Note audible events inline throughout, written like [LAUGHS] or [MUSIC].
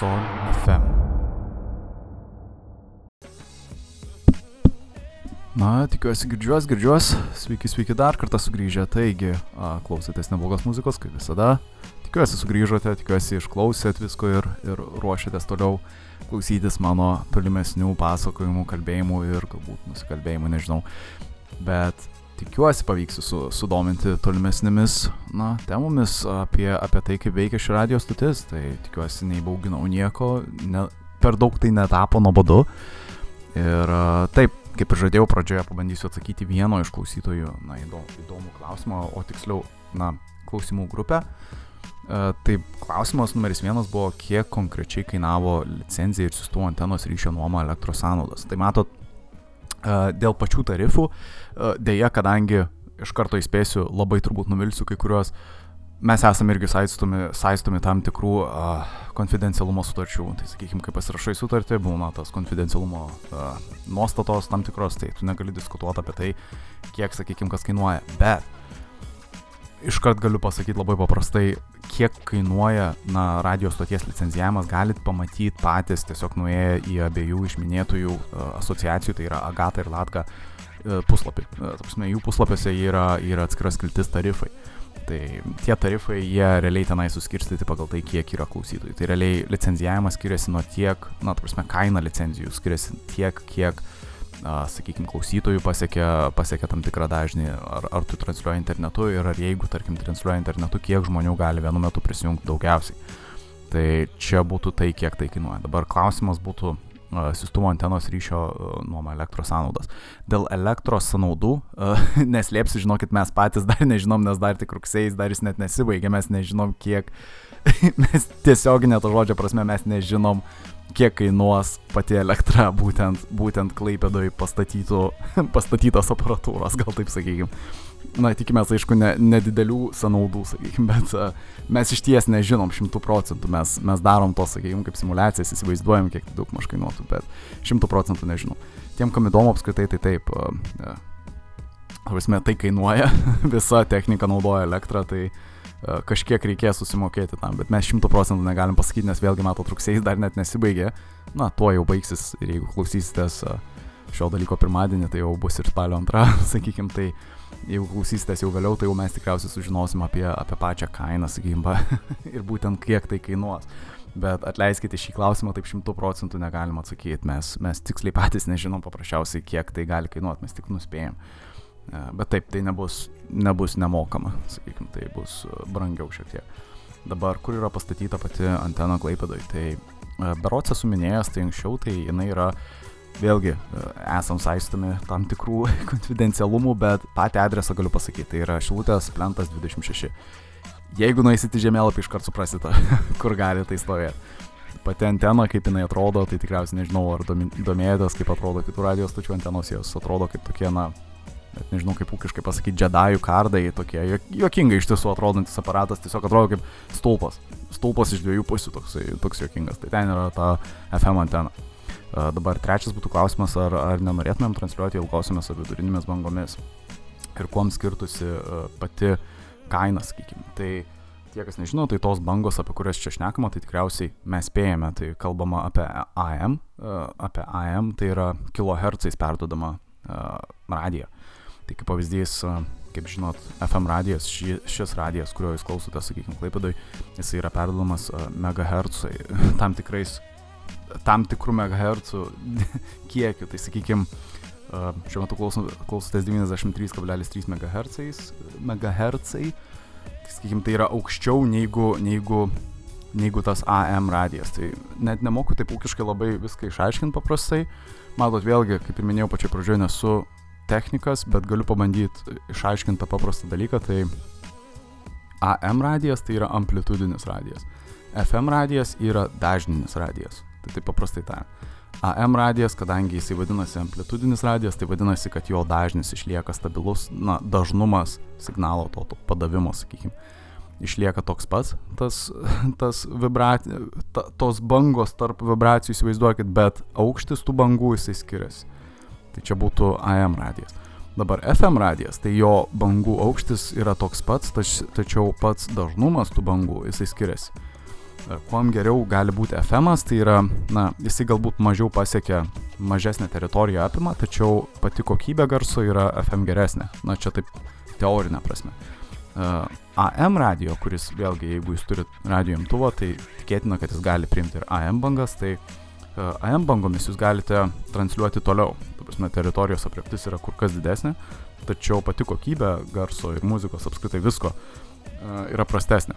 Son FM. Na, tikiuosi girdžiuos, girdžiuos. Sveiki, sveiki dar kartą sugrįžę. Taigi, a, klausėtės neblogos muzikos, kaip visada. Tikiuosi sugrįžote, tikiuosi išklausėt visko ir, ir ruošiatės toliau klausytis mano tolimesnių pasakojimų, kalbėjimų ir galbūt nusikalbėjimų, nežinau. Bet tikiuosi pavyks su, sudominti tolimesnėmis na, temomis apie, apie tai, kaip veikia ši radio stotis. Tai tikiuosi neįbauginau nieko, ne, per daug tai netapo nuobodu. Ir taip, kaip ir žadėjau pradžioje, pabandysiu atsakyti vieno iš klausytojų, na, įdomų, įdomų klausimą, o tiksliau, na, klausimų grupę. Uh, taip, klausimas numeris vienas buvo, kiek konkrečiai kainavo licenzija ir siųstuvų antenos ryšio nuoma elektros sąnaudas. Tai matot, dėl pačių tarifų, dėja, kadangi iš karto įspėsiu, labai turbūt nuvilsiu kai kuriuos, mes esame irgi saistomi, saistomi tam tikrų uh, konfidencialumo sutarčių. Tai sakykime, kai pasirašai sutartį, būna tas konfidencialumo uh, nuostatos tam tikros, tai tu negali diskutuoti apie tai, kiek, sakykime, kas kainuoja. Bet iškart galiu pasakyti labai paprastai, kiek kainuoja na, radio stoties licenzijavimas, galit pamatyti patys tiesiog nuėję į abiejų išminėtųjų uh, asociacijų, tai yra Agata ir Latka uh, puslapį. Uh, Tapsime, jų puslapiuose yra, yra atskiras kiltis tarifai. Tai tie tarifai, jie realiai tenai suskirstyti pagal tai, kiek yra klausytojų. Tai realiai licenzijavimas skiriasi nuo tiek, na, ta prasme, kaina licenzijų skiriasi tiek, kiek uh, sakykime, klausytojų pasiekia, pasiekia tam tikrą dažnį, ar, ar tu transliuoji internetu ir ar jeigu, tarkim, transliuoji internetu, kiek žmonių gali vienu metu prisijungti daugiausiai. Tai čia būtų tai, kiek tai kainuoja. Dabar klausimas būtų sistuvo antenos ryšio nuoma elektros sąnaudas. Dėl elektros sąnaudų, [LAUGHS] neslėpsiu, žinokit, mes patys dar nežinom, nes dar tik rugsėjais, dar jis net nesibaigė, mes nežinom, kiek, [LAUGHS] mes tiesioginė to žodžio prasme, mes nežinom, kiek kainuos pati elektra būtent, būtent Klaipėdoj [LAUGHS] pastatytos aparatūros, gal taip sakykime. Na, tikimės, aišku, ne, nedidelių sąnaudų, sakykime, bet uh, mes iš ties nežinom šimtų procentų, mes, mes darom to, sakykime, kaip simulacijas, įsivaizduojam, kiek tai daug maž kainuotų, bet šimtų procentų nežinau. Tiem, kam įdomu apskritai, tai taip, uh, uh, prasme, tai kainuoja, [LAUGHS] visa technika naudoja elektrą, tai uh, kažkiek reikės susimokėti tam, bet mes šimtų procentų negalim pasakyti, nes vėlgi matot, rugsėjais dar net nesibaigė, na, tuo jau baigsis ir jeigu klausysitės e, šio dalyko pirmadienį, tai jau bus ir spalio antra, [LAUGHS] sakykim, tai jeigu klausysitės jau vėliau, tai jau mes tikriausiai sužinosim apie, apie pačią kainą, sakykim, [LAUGHS] ir būtent kiek tai kainuos. Bet atleiskite šį klausimą, taip šimtų procentų negalim atsakyti, mes, mes tiksliai patys nežinom paprasčiausiai, kiek tai gali kainuoti, mes tik nuspėjom. E, bet taip, tai nebus, nebus nemokama, sakykime, tai bus brangiau šiek tiek. Dabar, kur yra pastatyta pati antena Klaipėdoj, tai berots esu minėjęs, tai anksčiau, tai jinai yra, vėlgi, esam saistomi tam tikrų [LAUGHS] konfidencialumų, bet patį adresą galiu pasakyti, tai yra Šilutės plentas 26. Jeigu nueisite žemėlapį, iškart suprasite, [LAUGHS] kur gali tai stovėti pati antena, kaip jinai atrodo, tai tikriausiai nežinau, ar domėjotės, kaip atrodo kitų radijos stočių antenos, jos atrodo kaip tokie, na, net nežinau kaip ūkiškai pasakyti, džedajų kardai, tokie juokingai iš tiesų atrodantis aparatas, tiesiog atrodo kaip stulpas. Stulpas iš dviejų pusių toksai, toks juokingas. Tai ten yra ta FM antena. Uh, dabar trečias būtų klausimas, ar, ar nenorėtumėm transliuoti ilgosiomis ar vidurinėmis bangomis. Ir kuom skirtusi uh, pati kaina, sakykime. Tai tie, kas nežino, tai tos bangos, apie kurias čia šnekama, tai tikriausiai mes spėjame, tai kalbama apie AM, uh, apie AM, tai yra kilohertzais perdodama uh, radiją. Tai kaip pavyzdys, kaip žinot, FM radijas, ši, šis radijas, kurio jūs klausote, sakykime, Klaipėdai, jis yra perdodamas megahertzai, [LAUGHS] tam tikrais, tam tikrų megahertzų [LAUGHS] kiekiu. Tai sakykime, šiuo metu klausotės 93,3 MHz, megahertzai, tai sakykime, tai yra aukščiau negu, negu, negu tas AM radijas. Tai net nemoku taip ūkiškai labai viską išaiškinti paprastai. Matot, vėlgi, kaip ir minėjau pačioje pradžioje, nesu technikas, bet galiu pabandyti išaiškinti tą paprastą dalyką. Tai AM radijas tai yra amplitudinis radijas. FM radijas yra dažninis radijas. Tai taip paprastai tariant. AM radijas, kadangi jisai vadinasi amplitudinis radijas, tai vadinasi, kad jo dažnis išlieka stabilus, na, dažnumas signalo to, to padavimo, sakykime, išlieka toks pats, tas, tas vibracija, ta, tos bangos tarp vibracijų įsivaizduokit, bet aukštis tų bangų jisai skiriasi. Tai čia būtų AM radijas. Dabar FM radijas, tai jo bangų aukštis yra toks pats, tač, tačiau pats dažnumas tų bangų jisai skiriasi. Kuom geriau gali būti FM, tai yra, na, jisai galbūt mažiau pasiekia, mažesnę teritoriją apima, tačiau pati kokybė garso yra FM geresnė. Na, čia taip teorinė prasme. Uh, AM radio, kuris vėlgi, jeigu jūs turite radio imtuvą, tai tikėtina, kad jis gali priimti ir AM bangas, tai uh, AM bangomis jūs galite transliuoti toliau. Ta prasme, teritorijos apreptis yra kur kas didesnė, tačiau pati kokybė garso ir muzikos apskritai visko yra prastesnė.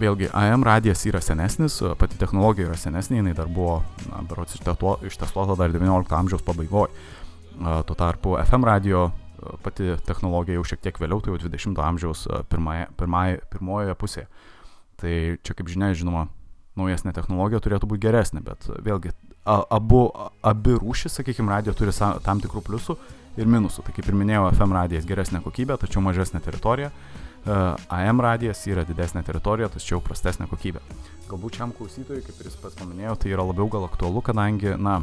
Vėlgi, AM radijas yra senesnis, pati technologija yra senesnė, jinai dar buvo, na, berots ištestuota dar XIX amžiaus pabaigoje. Tuo tarpu FM radio pati technologija jau šiek tiek vėliau, tai jau 20-ojo amžiaus pirmąje, pirmąje, pirmojoje pusėje. Tai čia, kaip žinia, žinoma, naujesnė technologija turėtų būti geresnė, bet vėlgi, abu, abi rūšis, sakykime, radio turi tam tikrų pliusų ir minusų. Tai kaip ir minėjau, FM radijas geresnė kokybė, tačiau mažesnė teritorija. AM radijas yra didesnė teritorija, tačiau prastesnė kokybė. Galbūt šiam klausytojui, kaip ir jis pats paminėjo, tai yra labiau gal aktualu, kadangi, na,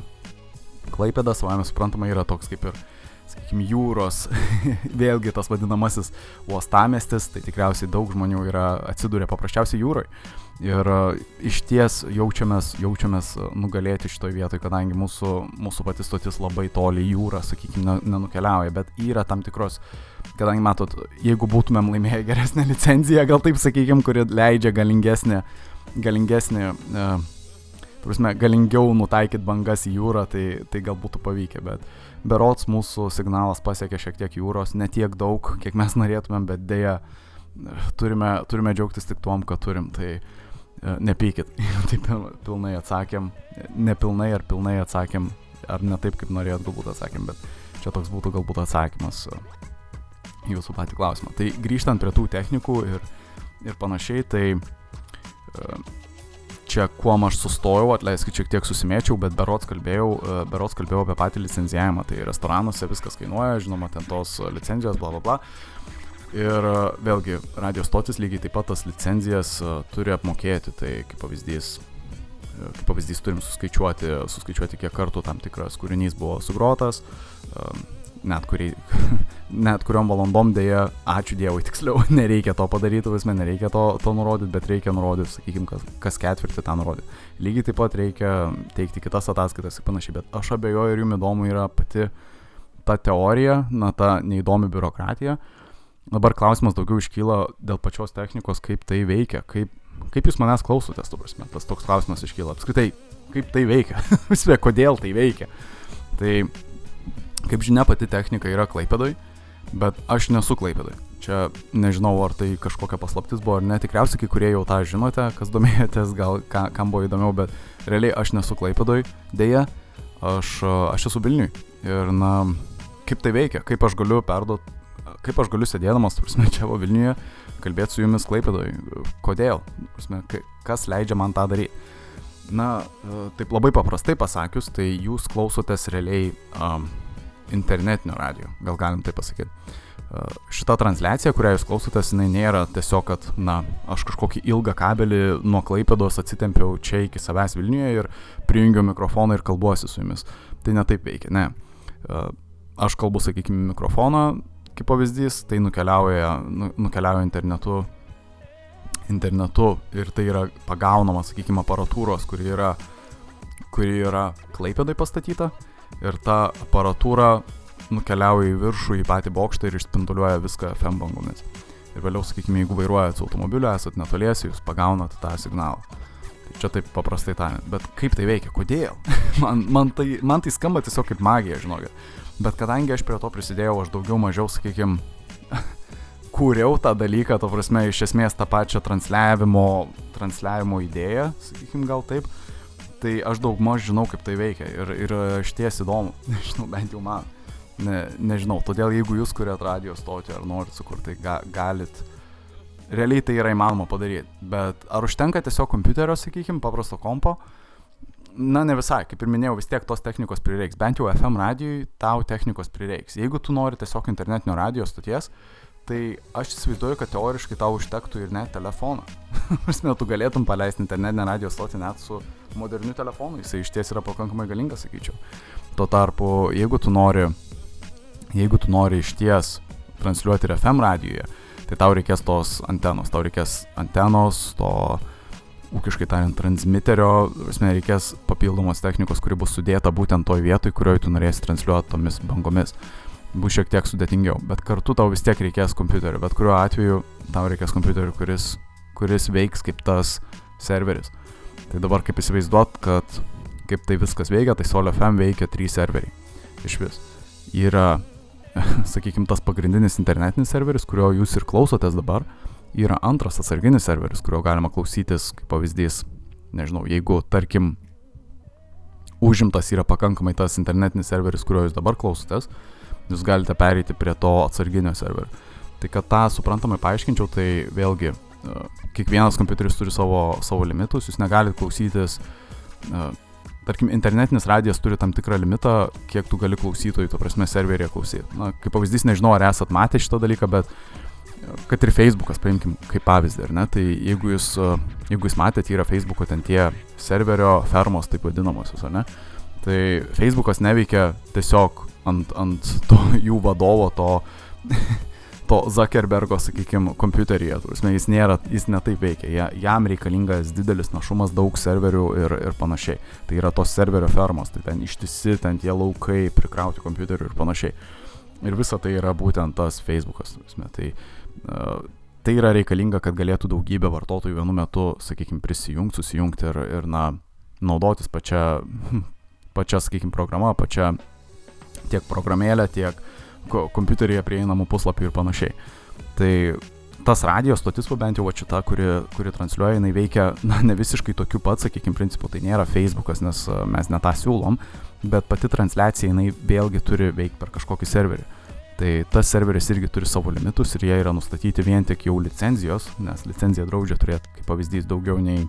Klaipėdas, savame suprantama, yra toks kaip ir uh, sakykime, jūros, [LAUGHS] vėlgi tas vadinamasis uostamestis, tai tikriausiai daug žmonių yra atsidūrę paprasčiausiai jūroje. Ir uh, iš ties jaučiamės, jaučiamės uh, nugalėti šitoje vietoje, kadangi mūsų, mūsų pati stotis labai toli į jūrą, sakykime, nenukeliauja, bet yra tam tikros, kadangi matot, jeigu būtumėm laimėję geresnę [LAUGHS] licenciją, gal taip sakykime, kuri leidžia galingesnį, galingesnį uh, prasme, galingiau nutaikyti bangas į jūrą, tai, tai gal būtų pavykę, bet berots mūsų signalas pasiekė šiek tiek jūros, ne tiek daug, kiek mes norėtumėm, bet dėja turime, turime džiaugtis tik tuom, kad turim, tai e, nepykit, [LAUGHS] taip pilnai atsakėm, nepilnai ar pilnai atsakėm, ar ne taip, kaip norėjot galbūt atsakėm, bet čia toks būtų galbūt atsakymas e, jūsų patį klausimą. Tai grįžtant prie tų technikų ir, ir panašiai, tai uh, čia kuom aš sustojau, atleiskit šiek tiek susimėčiau, bet berots kalbėjau, e, berots kalbėjau apie patį licenzijavimą, tai restoranuose viskas kainuoja, žinoma, ten tos licenzijos, bla bla bla. Ir e, vėlgi, radio stotis lygiai taip pat tas licenzijas e, turi apmokėti, tai kaip pavyzdys, kaip pavyzdys turim suskaičiuoti, suskaičiuoti, kiek kartų tam tikras kūrinys buvo sugrotas, net, kuriai, [LAUGHS] net kuriom valandom dėja, ačiū Dievui, [LAUGHS] tiksliau, nereikia to padaryti, visme nereikia to, to nurodyti, bet reikia nurodyti, sakykime, kas, kas ketvirtį tą nurodyti. Lygiai taip pat reikia teikti kitas ataskaitas ir panašiai, bet aš abejoju, ar jums įdomu yra pati ta teorija, na, ta neįdomi biurokratija. Dabar klausimas daugiau iškyla dėl pačios technikos, kaip tai veikia, kaip, kaip jūs manęs klausotės, tu prasme, tas toks klausimas iškyla. Apskritai, kaip tai veikia, [LAUGHS] visvė, kodėl tai veikia. Tai Kaip žinia, pati technika yra klaipėdoj, bet aš nesu klaipėdoj. Čia nežinau, ar tai kažkokia paslaptis buvo ar ne, tikriausiai kai kurie jau tą žinote, kas domėjotės, gal ka, kam buvo įdomiau, bet realiai aš nesu klaipėdoj, dėja, aš, aš esu Vilniui. Ir na, kaip tai veikia, kaip aš galiu perduoti, kaip aš galiu sėdėdamas, prasme, čia va Vilniuje, kalbėti su jumis klaipėdoj, kodėl, prasme, kas leidžia man tą daryti. Na, taip labai paprastai pasakius, tai jūs klausotės realiai um, internetinio radio, gal galim tai pasakyti. Šita transliacija, kurią jūs klausotės, jinai nėra tiesiog, kad, na, aš kažkokį ilgą kabelį nuo Klaipėdos atsitempiau čia iki savęs Vilniuje ir prijungiau mikrofoną ir kalbuosi su jumis. Tai netaip veikia, ne. Aš kalbu, sakykime, mikrofoną, kaip pavyzdys, tai nukeliauja, nu, nukeliauja internetu, internetu ir tai yra pagaunama, sakykime, aparatūros, kuri yra, kuri yra Klaipėdai pastatyta ir ta aparatūra nukeliauja į viršų, į patį bokštą ir išspinduliuoja viską FM bangomis. Ir vėliau, sakykime, jeigu vairuojate automobiliu, esate netoliesi, jūs pagaunat tą signalą. Tai čia taip paprastai tariant. Bet kaip tai veikia, kodėl? [LAUGHS] man, man, tai, man tai skamba tiesiog kaip magija, žinokit. Bet kadangi aš prie to prisidėjau, aš daugiau mažiau, sakykime, [LAUGHS] kūriau tą dalyką, to prasme, iš esmės tą pačią transliavimo, transliavimo idėją, sakykime, gal taip tai aš daug maž žinau, kaip tai veikia ir, ir iš ties įdomu, [LAUGHS] nežinau, bent jau man. Ne, nežinau, todėl jeigu jūs kuriat radio stotį ar norit sukurti, ga, galit, realiai tai yra įmanoma padaryti, bet ar užtenka tiesiog kompiuterio, sakykime, paprasto kompo? Na, ne visai, kaip ir minėjau, vis tiek tos technikos prireiks, bent jau FM radijui tau technikos prireiks. Jeigu tu nori tiesiog internetinio radio stoties, Tai aš įsivaizduoju, kad teoriškai tau užtektų ir net telefoną. [LAUGHS] Prasme, tu galėtum paleisti internetinę radio stotį net su moderniu telefonu, jisai iš ties yra pakankamai galingas, sakyčiau. Tuo tarpu, jeigu tu nori, jeigu tu nori iš ties transliuoti ir FM radijoje, tai tau reikės tos antenos, tau reikės antenos, to ūkiškai tariant, transmiterio, esmė reikės papildomos technikos, kuri bus sudėta būtent toj vietoj, kurioje tu norėsi transliuoti tomis bangomis. Bus šiek tiek sudėtingiau, bet kartu tau vis tiek reikės kompiuterio, bet kuriuo atveju tau reikės kompiuterio, kuris, kuris veiks kaip tas serveris. Tai dabar kaip įsivaizduot, kad kaip tai viskas veikia, tai SolFM veikia trys serveriai. Iš vis. Yra, [LAUGHS] sakykime, tas pagrindinis internetinis serveris, kurio jūs ir klausotės dabar. Yra antras atsarginis serveris, kurio galima klausytis, kaip pavyzdys, nežinau, jeigu, tarkim, užimtas yra pakankamai tas internetinis serveris, kurio jūs dabar klausotės, jūs galite pereiti prie to atsarginio serverio. Tai kad tą suprantamai paaiškinčiau, tai vėlgi kiekvienas kompiuteris turi savo, savo limitus, jūs negalite klausytis, tarkim, internetinis radijas turi tam tikrą limitą, kiek tu gali klausytojų, to prasme, serveryje klausyti. Na, kaip pavyzdys, nežinau, ar esat matę šitą dalyką, bet kad ir Facebookas, paimkim kaip pavyzdį, ar ne, tai jeigu jūs, jeigu jūs matėte, yra Facebooko ten tie serverio fermos, taip vadinamosios, ar ne, tai Facebookas neveikia tiesiog ant, ant to [LAUGHS] jų vadovo, to [LAUGHS] to Zuckerbergo, sakykime, kompiuteryje. Turime, jis nėra, jis netaip veikia. Ja, jam reikalingas didelis našumas, daug serverių ir, ir panašiai. Tai yra tos serverio fermos, tai ten ištisi, ten tie laukai, prikrauti kompiuterių ir panašiai. Ir visa tai yra būtent tas Facebookas. Turime. Tai, uh, tai yra reikalinga, kad galėtų daugybė vartotojų vienu metu, sakykime, prisijungti, susijungti ir, ir na, naudotis pačia, [LAUGHS] pačia sakykime, programa, pačia tiek programėlė, tiek kompiuteryje prieinamų puslapių ir panašiai. Tai tas radijos stotis, bent jau šita, kuri, kuri transliuoja, jinai veikia, na, ne visiškai tokiu pat, sakykime, principu, tai nėra Facebookas, nes mes ne tą siūlom, bet pati transliacija jinai vėlgi turi veikti per kažkokį serverį. Tai tas serveris irgi turi savo limitus ir jie yra nustatyti vien tik jau licenzijos, nes licenzija draudžia turėti, kaip pavyzdys, daugiau nei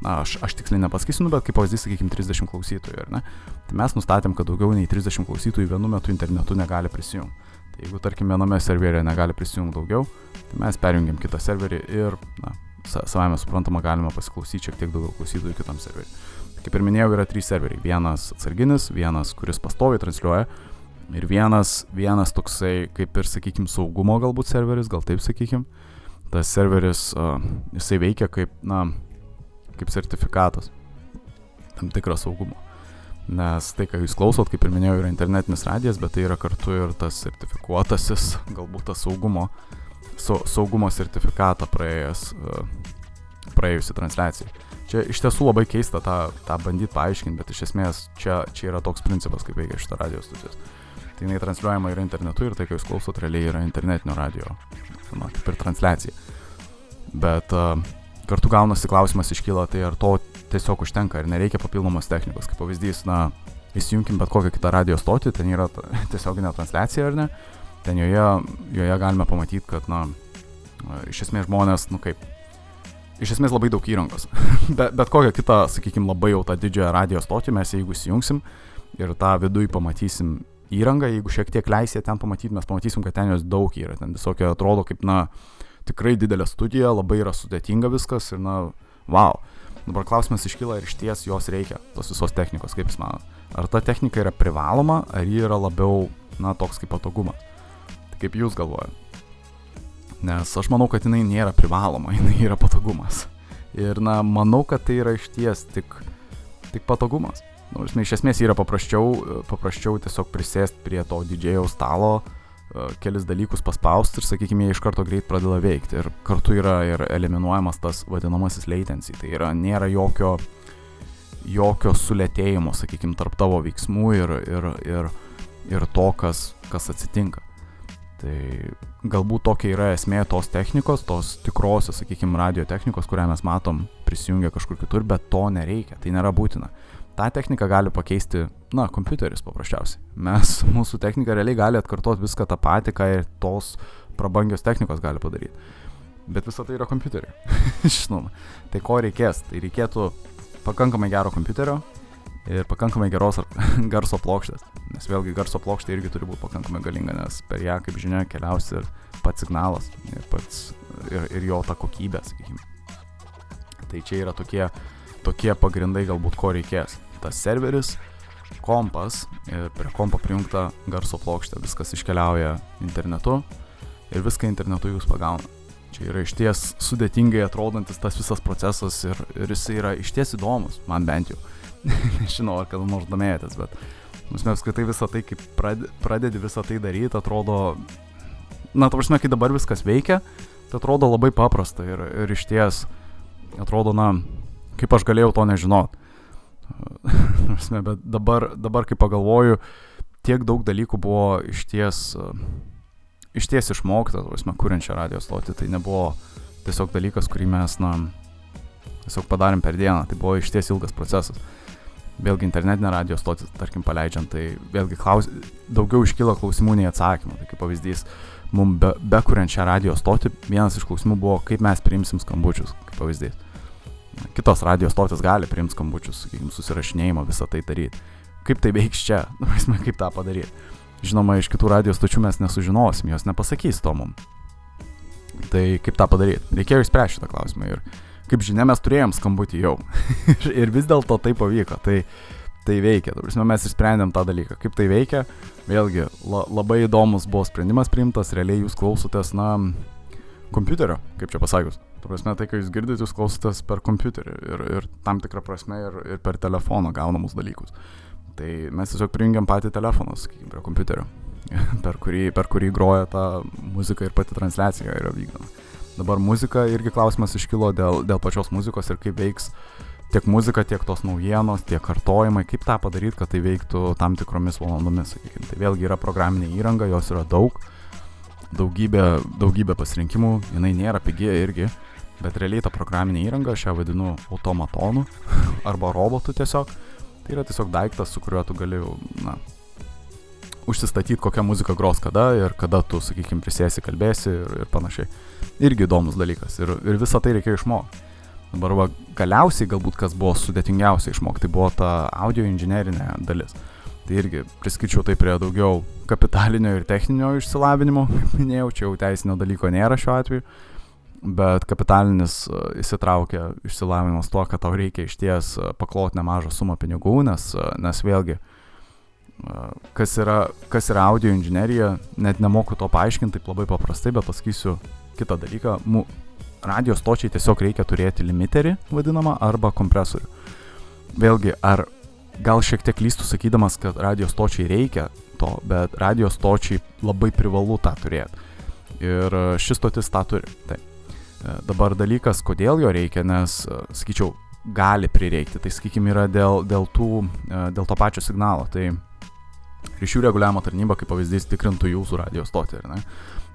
na, aš, aš tiksliai nepasakysiu, nu, bet kaip pavyzdys, sakykime, 30 klausytojų, ar ne? Tai mes nustatėm, kad daugiau nei 30 klausytojų vienu metu internetu negali prisijungti. Tai jeigu, tarkim, viename serveryje negali prisijungti daugiau, tai mes perjungiam kitą serverį ir, na, savame suprantama, galima pasiklausyti šiek tiek daugiau klausytojų kitam serveriui. Kaip ir minėjau, yra trys serveriai. Vienas atsarginis, vienas, kuris pastoviai transliuoja ir vienas, vienas toksai, kaip ir, sakykime, saugumo galbūt serveris, gal taip sakykime. Tas serveris, uh, jisai veikia kaip, na, kaip sertifikatas tam tikro saugumo. Nes tai, ką jūs klausot, kaip ir minėjau, yra internetinis radijas, bet tai yra kartu ir tas sertifikuotasis, galbūt tas saugumo, su, saugumo sertifikatą praėjęs, e, praėjusi transliacija. Čia iš tiesų labai keista tą, tą bandyti paaiškinti, bet iš esmės čia, čia yra toks principas, kaip veikia šitą radijos stotis. Tai jinai transliuojama yra internetu ir tai, ką jūs klausot, realiai yra internetinio radio, na, kaip ir transliacija. Bet uh, kartu gaunasi klausimas iškyla, tai ar to tiesiog užtenka, ar nereikia papildomos technikos. Kaip pavyzdys, na, įsijunkim bet kokią kitą radio stotį, ten yra [LAUGHS] tiesioginė transliacija ar ne, ten joje, joje galime pamatyti, kad, na, iš esmės žmonės, nu kaip, iš esmės labai daug įrangos. [LAUGHS] bet, bet kokią kitą, sakykime, labai jau tą didžiąją radio stotį mes jeigu įsijungsim ir tą viduje pamatysim įrangą, jeigu šiek tiek leisė ten pamatyti, mes pamatysim, kad ten jos daug yra, ten visokie atrodo kaip, na, tikrai didelė studija, labai yra sudėtinga viskas ir, na, wow. Dabar klausimas iškyla ir iš ties jos reikia, tos visos technikos, kaip jūs manote. Ar ta technika yra privaloma, ar ji yra labiau, na, toks kaip patogumas. Tai kaip jūs galvojate? Nes aš manau, kad jinai nėra privaloma, [LAUGHS] jinai yra patogumas. Ir, na, manau, kad tai yra iš ties tik, tik patogumas. Nu, iš esmės yra paprasčiau, paprasčiau tiesiog prisėsti prie to didžėjaus stalo, uh, kelis dalykus paspausti ir, sakykime, jie iš karto greit pradeda veikti. Ir kartu yra ir eliminuojamas tas vadinamasis latency. Tai yra, nėra jokio, jokio sulėtėjimo, sakykime, tarp tavo veiksmų ir, ir, ir, ir to, kas, kas atsitinka. Tai galbūt tokia yra esmė tos technikos, tos tikrosios, sakykime, radio technikos, kurią mes matom prisijungę kažkur kitur, bet to nereikia, tai nėra būtina tą techniką gali pakeisti, na, kompiuteris paprasčiausiai. Mes, [LAUGHS] mūsų technika realiai gali atkartoti viską tą patį, ką ir tos prabangios technikos gali padaryti. Bet visa tai yra kompiuteriai. [LAUGHS] Žinoma. Tai ko reikės? Tai reikėtų pakankamai gero kompiuterio ir pakankamai geros [LAUGHS] garso plokštės. Nes vėlgi garso plokštė irgi turi būti pakankamai galinga, nes per ją, kaip žinia, keliaus ir pats signalas ir, pats, ir, ir jo ta kokybė, sakykime. Tai čia yra tokie, tokie pagrindai galbūt ko reikės tas serveris, kompas ir prie kompo prijungta garso plokštė, viskas iškeliauja internetu ir viską internetu jūs pagauna. Čia yra išties sudėtingai atrodantis tas visas procesas ir, ir jis yra išties įdomus, man bent jau. [LAUGHS] Nežinau, ar kada nors domėjotės, bet Nusme apskritai visą tai, kaip pradedi visą tai daryti, atrodo, na, ta prasme, kai dabar viskas veikia, tai atrodo labai paprasta ir, ir iš ties atrodo, na, kaip aš galėjau to nežinot. [LAUGHS] bet dabar, dabar, kai pagalvoju, tiek daug dalykų buvo iš ties, iš ties išmokta, prasme, kuriant šią radio stotį, tai nebuvo tiesiog dalykas, kurį mes, na, tiesiog padarėm per dieną, tai buvo iš ties ilgas procesas vėlgi internetinę radio stotį, tarkim, paleidžiant, tai vėlgi klaus, daugiau iškyla klausimų nei atsakymų. Tai kaip pavyzdys, mums be, bekuriant šią radio stotį, vienas iš klausimų buvo, kaip mes priimsim skambučius, kaip pavyzdys. Kitos radio stotis gali priimti skambučius, sakykime, susirašinėjimą, visą tai daryti. Kaip tai veiks čia, [LAUGHS] nu, kaip tą padaryti. Žinoma, iš kitų radio stočių mes nesužinosim, jos nepasakys to mums. Tai kaip tą padaryti? Reikėjo išspręsti šitą klausimą. Ir kaip žinia, mes turėjom skambutį jau. [LAUGHS] ir vis dėlto tai pavyko. Tai, tai veikia. Prasme, mes išsprendėm tą dalyką. Kaip tai veikia? Vėlgi, la, labai įdomus buvo sprendimas priimtas, realiai jūs klausotės, na, kompiuterio, kaip čia pasakius. Prasme, tai, kai jūs girdite, jūs klausotės per kompiuterį ir, ir tam tikrą prasme ir, ir per telefoną gaunamus dalykus. Tai mes tiesiog prijungiam patį telefoną, sakykime, prie kompiuterio, [LAUGHS] per kurį, per kurį groja ta muzika ir pati transliacija yra vykdoma. Dabar muzika irgi klausimas iškilo dėl, dėl pačios muzikos ir kaip veiks tiek muzika, tiek tos naujienos, tiek kartojimai, kaip tą padaryti, kad tai veiktų tam tikromis valandomis, sakykime. Tai vėlgi yra programinė įranga, jos yra daug, daugybė, daugybė pasirinkimų, jinai nėra pigi irgi, bet realiai ta programinė įranga, aš ją vadinu automatonu [LAUGHS] arba robotu tiesiog. Tai yra tiesiog daiktas, su kuriuo tu gali, na, užsistatyti, kokią muziką gros kada ir kada tu, sakykime, prisėsi, kalbėsi ir, ir panašiai. Irgi įdomus dalykas ir, ir visą tai reikėjo išmokti. Dabar va, galiausiai galbūt kas buvo sudėtingiausia išmokti, tai buvo ta audio inžinerinė dalis. Tai irgi priskirčiau tai prie daugiau kapitalinio ir techninio išsilavinimo, kaip minėjau, čia jau teisinio dalyko nėra šiuo atveju, bet kapitalinis e, įsitraukia išsilavinimas tuo, kad tau reikia iš ties e, pakloti nemažą sumą pinigų, nes, e, nes vėlgi kas yra, kas yra audio inžinierija, net nemoku to paaiškinti taip labai paprastai, bet pasakysiu kitą dalyką. Mu, radio stočiai tiesiog reikia turėti limiterį, vadinamą, arba kompresorių. Vėlgi, ar gal šiek tiek lystų sakydamas, kad radio stočiai reikia to, bet radio stočiai labai privalu tą turėti. Ir šis stotis tą turi. Taip. Dabar dalykas, kodėl jo reikia, nes, sakyčiau, gali prireikti. Tai, sakykime, yra dėl, dėl, tų, dėl to pačio signalo. Tai ryšių reguliavimo tarnyba, kaip pavyzdys, tikrintų jūsų radio stotį.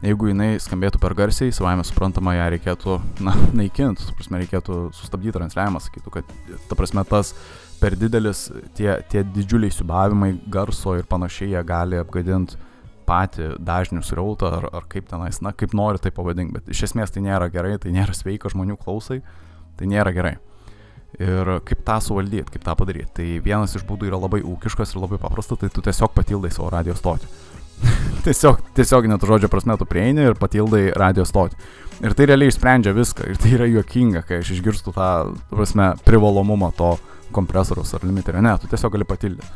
Jeigu jinai skambėtų per garsiai, savame suprantama, ją reikėtų na, [LAUGHS] naikinti, ta prasme, reikėtų sustabdyti transliavimą, sakytų, kad ta prasme tas per didelis, tie, tie didžiuliai subavimai garso ir panašiai, jie gali apgadinti patį dažnių srautą ar, ar kaip tenais, na, kaip nori tai pavadink, bet iš esmės tai nėra gerai, tai nėra sveika žmonių klausai, tai nėra gerai. Ir kaip tą suvaldyti, kaip tą padaryti. Tai vienas iš būdų yra labai ūkiškas ir labai paprastas, tai tu tiesiog patildai savo radio stotį. [LAUGHS] tiesiog, tiesiog net žodžio prasme tu prieini ir patildai radio stotį. Ir tai realiai išsprendžia viską. Ir tai yra juokinga, kai aš išgirstu tą, prasme, privalomumą to kompresoriaus ar limiterio. Ne, tu tiesiog gali patildyti.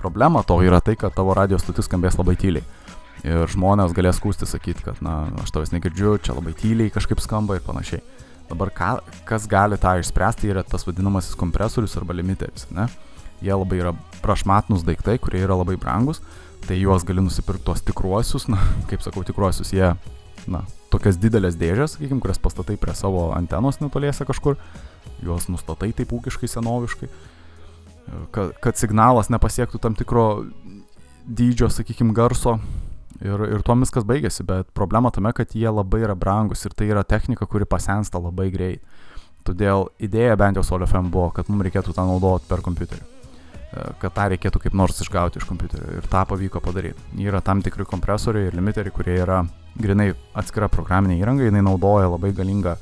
Problema to yra tai, kad tavo radio stotis skambės labai tyliai. Ir žmonės galės skūsti sakyti, kad, na, aš tavęs negirdžiu, čia labai tyliai kažkaip skamba ir panašiai. Dabar ką, kas gali tą išspręsti yra tas vadinamasis kompresorius arba limiteris. Ne? Jie labai yra prašmatnus daiktai, kurie yra labai brangus, tai juos gali nusipirkti tuos tikruosius, na, [LAUGHS] kaip sakau, tikruosius, jie, na, tokias didelės dėžės, sakykime, kurias pastatai prie savo antenos netoliese kažkur, juos nustatai taip ūkiškai, senoviškai, kad, kad signalas nepasiektų tam tikro dydžio, sakykime, garso, Ir, ir tuo viskas baigėsi, bet problema tame, kad jie labai yra brangus ir tai yra technika, kuri pasensta labai greit. Todėl idėja bent jau SolFM buvo, kad mums reikėtų tą naudoti per kompiuterį. E, kad tą reikėtų kaip nors išgauti iš kompiuterio. Ir tą pavyko padaryti. Yra tam tikri kompresoriai ir limiteriai, kurie yra grinai atskira programinė įranga, jinai naudoja labai galingą,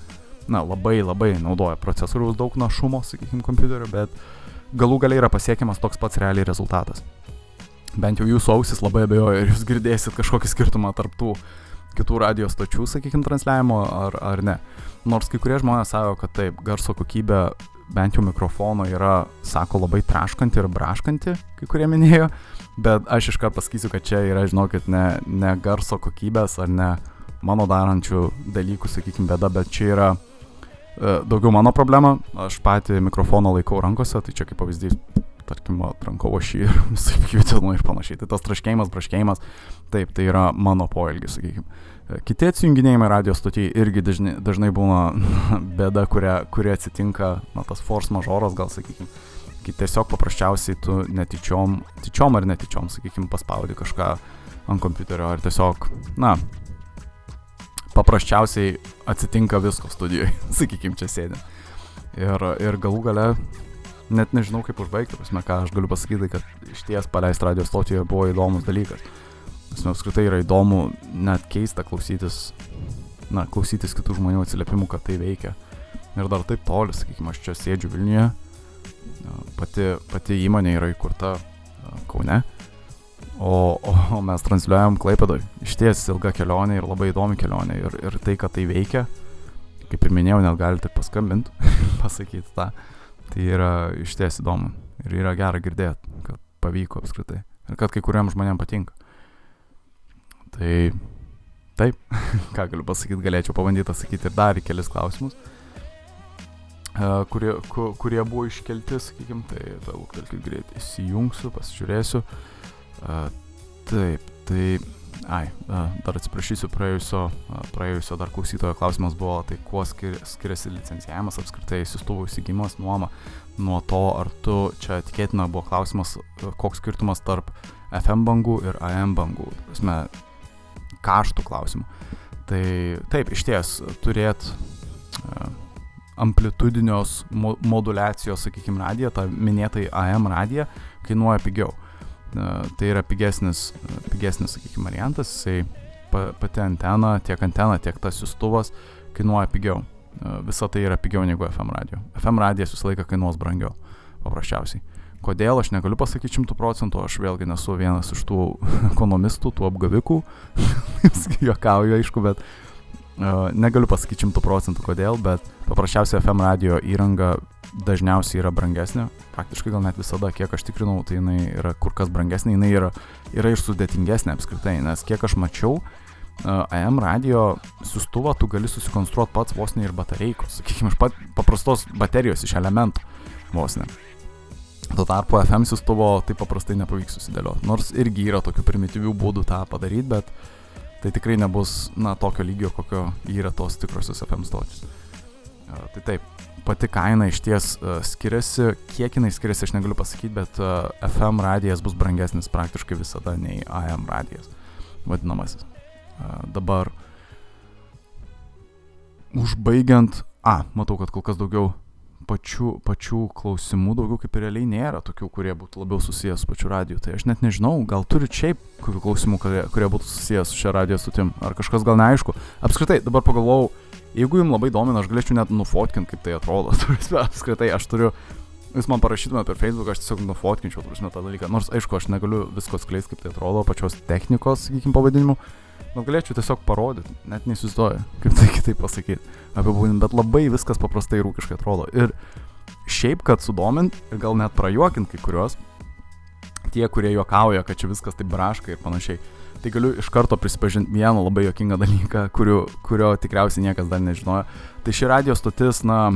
na, labai labai naudoja procesoriaus daug našumo, sakykime, kompiuterio, bet galų galiai yra pasiekiamas toks pats realiai rezultatas bent jau jūsų ausis labai abejoju, ar jūs girdėsit kažkokį skirtumą tarp tų kitų radio stočių, sakykime, transliavimo ar, ar ne. Nors kai kurie žmonės sako, kad taip, garso kokybė bent jau mikrofono yra, sako, labai traškanti ir braškanti, kai kurie minėjo, bet aš iškart pasakysiu, kad čia yra, žinokit, ne, ne garso kokybės ar ne mano darančių dalykų, sakykime, bėda, bet čia yra e, daugiau mano problema. Aš patį mikrofoną laikau rankose, tai čia kaip pavyzdys, tarkim, atrankau aš jį ir [LAUGHS] kvitinu ir panašiai. Tai tas traškėjimas, braškėjimas, taip, tai yra mano poelgis, sakykime. Kiti atsijunginėjimai radio stotyje irgi dažnai, dažnai būna [LAUGHS] bėda, kuria, kuria atsitinka, na, tas force majoras, gal sakykime, tiesiog paprasčiausiai tu netyčiom, tyčiom ar netyčiom, sakykime, paspaudi kažką ant kompiuterio ar tiesiog, na, paprasčiausiai atsitinka visko studijoje, [LAUGHS] sakykime, čia sėdė. Ir, ir galų gale, net nežinau kaip užbaigti, prasme, ką aš galiu pasakyti, kad iš ties paleisti radio stotyje buvo įdomus dalykas. Nes apskritai yra įdomu, net keista klausytis, na, klausytis kitų žmonių atsiliepimų, kad tai veikia. Ir dar taip toli, sakykime, aš čia sėdžiu Vilniuje, pati, pati įmonė yra įkurta Kaune, o, o, mes transliuojam Klaipėdoj. Iš ties ilga kelionė ir labai įdomi kelionė. Ir, ir tai, kad tai veikia, kaip ir minėjau, net galite paskambinti, [LAUGHS] pasakyti tą. Tai yra iš ties įdomu. Ir yra gera girdėti, kad pavyko apskritai. Ir kad kai kuriam žmonėm patinka. Tai taip, [LAUGHS] ką galiu pasakyti, galėčiau pabandyti atsakyti ir dar į kelis klausimus kurie, ku, kurie buvo iškelti, sakykime, tai tą lūktelkit greit įsijungsiu, pasižiūrėsiu. Uh, taip, tai, ai, uh, dar atsiprašysiu, praėjusio, uh, praėjusio dar klausytojo klausimas buvo, tai kuo skir, skiriasi licencijavimas apskritai, įsistuvų įsigimas, nuoma, nuo to, ar tu, čia tikėtina buvo klausimas, koks skirtumas tarp FM bangų ir AM bangų, prasme, kaštų klausimų. Tai taip, iš ties, turėt amplitudinios mo modulacijos, sakykime, radiją, tą minėtai AM radiją, kainuoja pigiau. Tai yra pigesnis, pigesnis sakykime, variantas, jisai pati antena, tiek antena, tiek tas siustuvas kainuoja pigiau. Visa tai yra pigiau negu FM radio. FM radijas visą laiką kainuos brangiau, paprasčiausiai. Kodėl aš negaliu pasakyti šimtų procentų, aš vėlgi nesu vienas iš tų [LAUGHS] ekonomistų, tų apgavikų, [LAUGHS] juokauju aišku, bet negaliu pasakyti šimtų procentų kodėl, bet paprasčiausiai FM radio įranga dažniausiai yra brangesnė, praktiškai gal net visada, kiek aš tikrinau, tai jinai yra kur kas brangesnė, jinai yra, yra ir sudėtingesnė apskritai, nes kiek aš mačiau, AM radio siustuvą tu gali susikonstruoti pats vos ne ir batareikos, sakykime, iš pat paprastos baterijos iš elementų vos ne. Tuo tarpu FM siustuvo taip paprastai nepavyks susidėlioti, nors irgi yra tokių primityvių būdų tą padaryti, bet tai tikrai nebus, na, tokio lygio, kokio yra tos tikrosios FM stotis. Tai taip, pati kaina iš ties uh, skiriasi, kiek jinai skiriasi aš negaliu pasakyti, bet uh, FM radijas bus brangesnis praktiškai visada nei AM radijas, vadinamasis. Uh, dabar, užbaigiant, a, matau, kad kol kas daugiau pačių, pačių klausimų daugiau kaip ir realiai nėra tokių, kurie būtų labiau susijęs su pačiu radiju. Tai aš net nežinau, gal turi šiaip kokių klausimų, kurie, kurie būtų susijęs su šia radijo sutim, ar kažkas gal neaišku. Apskritai, dabar pagalvojau, jeigu jums labai domina, aš galėčiau net nufotkinti, kaip tai atrodo. [LAUGHS] Apskritai, aš turiu, jūs man parašytumėte per Facebook, aš tiesiog nufotkinčiau, turime tą dalyką. Nors, aišku, aš negaliu visko skleisti, kaip tai atrodo, pačios technikos, sakykim, pavadinimu. Nu, galėčiau tiesiog parodyti, net neįsivaizduoju, kaip tai kitaip pasakyti, apibūdinti, bet labai viskas paprastai rūkiškai atrodo. Ir šiaip, kad sudomint ir gal net prajuokint kai kuriuos, tie, kurie juokauja, kad čia viskas taip braška ir panašiai, tai galiu iš karto prisipažinti vieną labai juokingą dalyką, kurio, kurio tikriausiai niekas dar nežinojo. Tai ši radio stotis, na,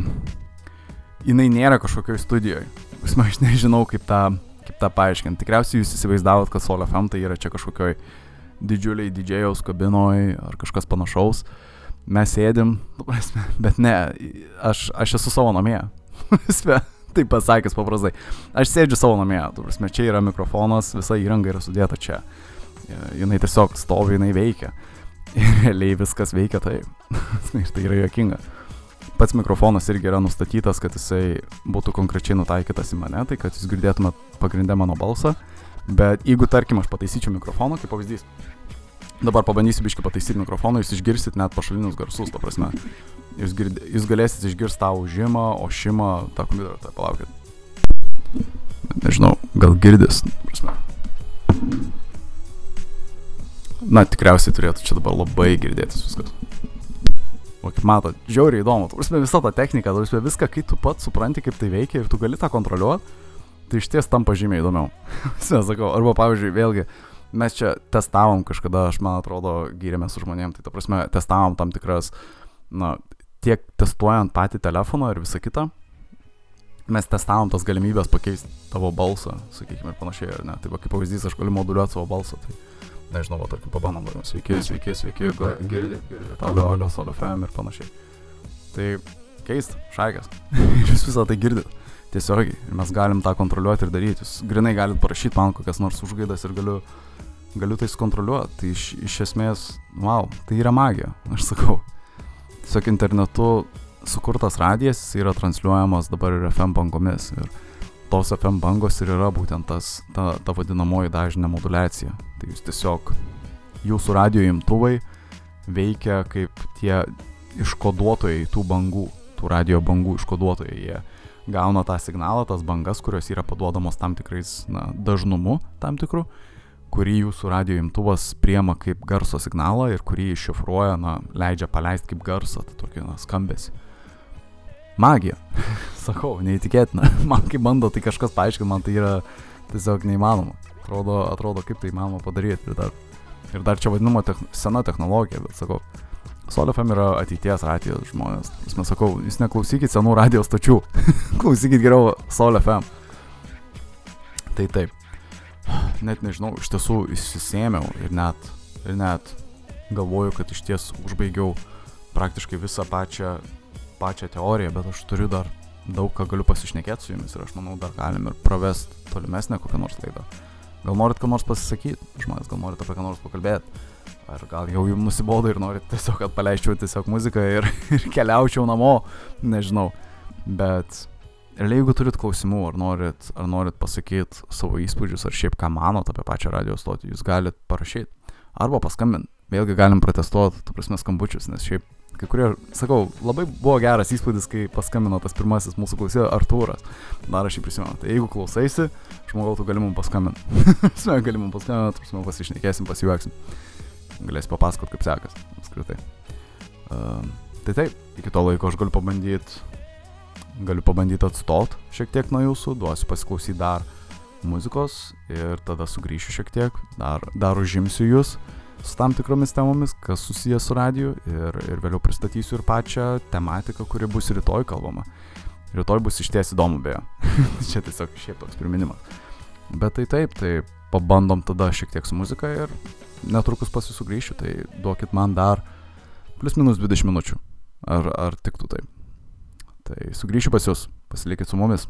jinai nėra kažkokioj studijoje. Aš nežinau, kaip tą, kaip tą paaiškinti. Tikriausiai jūs įsivaizdavot, kad Sol FM tai yra čia kažkokioj didžiuliai didžėjaus kabinoj ar kažkas panašaus. Mes sėdim, prasme, bet ne, aš, aš esu savo namie. Taip pasakęs paprastai. Aš sėdžiu savo namie, tu prasme, čia yra mikrofonas, visa įranga yra sudėta čia. Jinai tiesiog stovi, jinai veikia. [LAUGHS] Ir realiai viskas veikia taip. [LAUGHS] ir tai yra jokinga. Pats mikrofonas irgi yra nustatytas, kad jisai būtų konkrečiai nutaikytas į mane, tai kad jūs girdėtumėt pagrindę mano balsą. Bet jeigu, tarkim, aš pataisyčiau mikrofoną, kaip pavyzdys, dabar pabandysiu biškai pataisyti mikrofoną, jūs išgirsit net pašalinius garsus, ta prasme. Jūs, gird, jūs galėsit išgirsti tą užimą, ošimą, tą kompiuterį, tai palaukit. Nežinau, gal girdis, prasme. Na, tikriausiai turėtų čia dabar labai girdėtis viskas. O kaip matot, žiauriai įdomu, tu prasme, visa ta technika, tu prasme, viską, kai tu pats supranti, kaip tai veikia ir tu gali tą kontroliuoti tai iš ties tampa žymiai įdomiau. [LAUGHS] Sakau, arba pavyzdžiui, vėlgi, mes čia testavom kažkada, aš man atrodo, gyrėme su žmonėm, tai ta prasme, testavom tam tikras, na, tiek testuojant patį telefoną ir visą kitą, mes testavom tas galimybės pakeisti tavo balsą, sakykime, ir panašiai, ar ne. Tai va, kaip pavyzdys, aš galiu moduliuoti savo balsą. Tai, nežinau, va, tarkim, pabandom, sveiki, sveiki, sveiki, girdit, girdit, alio, alio, solo FM ir panašiai. Tai keist, šaikės. [LAUGHS] Jūs visą tai girdit. Tiesiogiai. Ir mes galim tą kontroliuoti ir daryti. Jūs grinai galite parašyti man kokias nors užgaidas ir galiu, galiu tai sukontroliuoti. Tai iš, iš esmės, wow, tai yra magija, aš sakau. Tiesiog internetu sukurtas radijas, jis yra transliuojamas dabar ir FM bangomis. Ir tos FM bangos ir yra būtent tas, ta, ta vadinamoji dažnė modulacija. Tai jūs tiesiog, jūsų radio imtuvai veikia kaip tie iškoduotojai tų bangų, tų radio bangų iškoduotojai. Jie gauna tą signalą, tas bangas, kurios yra paduodamos tam tikrais na, dažnumu, tam tikru, kurį jūsų radio imtuvas priema kaip garso signalą ir kurį iššifruoja, na, leidžia paleisti kaip garsą, tai tokį na, skambesi magija. [LAUGHS] Sakau, neįtikėtina. [LAUGHS] Man kai bando tai kažkas paaiškinti, man tai yra tiesiog neįmanoma. Atrodo, atrodo kaip tai įmanoma padaryti. Ir dar, ir dar čia vadinama te sena technologija, bet sakau, Sol FM yra ateities radijos žmonės. Mes sakau, jūs neklausykit senų radijos stočių. [LAUGHS] Klausykit geriau Sol FM. Tai taip. Net nežinau, iš tiesų įsisėmiau ir net, ir net galvoju, kad iš ties užbaigiau praktiškai visą pačią pačią teoriją, bet aš turiu dar daug ką galiu pasišnekėti su jumis ir aš manau dar galim ir pravest tolimesnę kokią nors laidą. Gal norit ką nors pasisakyti, žmonės, gal norit apie ką nors pakalbėti, ar gal jau jums nusibodo ir norit tiesiog, kad paleisčiau tiesiog muziką ir, [LAUGHS] ir keliaučiau namo, nežinau. Bet realiai jeigu turit klausimų, ar norit, ar norit pasakyti savo įspūdžius, ar šiaip ką manot apie pačią radio stotį, jūs galit parašyti. Arba paskambinti. Vėlgi galim protestuoti, tu prasme, skambučius, nes šiaip kai kurie, sakau, labai buvo geras įspūdis, kai paskambino tas pirmasis mūsų klausytojas Artūras. Dar aš jį prisimenu. Tai jeigu klausaisi, žmogau, tu gali mums paskambinti. [LAUGHS] Mes gali mums paskambinti, mes pasišnekėsim, pasijuoksim. Galėsi papasakot, kaip sekas, apskritai. Uh, tai taip, iki to laiko aš galiu pabandyti, galiu pabandyti atstot šiek tiek nuo jūsų, duosiu pasiklausyti dar muzikos ir tada sugrįšiu šiek tiek, dar, dar užimsiu jūs. Uh, su tam tikromis temomis, kas susijęs su radiju ir, ir vėliau pristatysiu ir pačią tematiką, kuri bus rytoj kalbama. Rytoj bus išties įdomu beje. [LAUGHS] Čia tiesiog šiaip toks priminimas. Bet tai taip, tai pabandom tada šiek tiek su muzika ir netrukus pasisugrįšiu, tai duokit man dar plus minus 20 minučių. Ar, ar tiktų taip? Tai sugrįšiu pas jūs, pasilikit su mumis.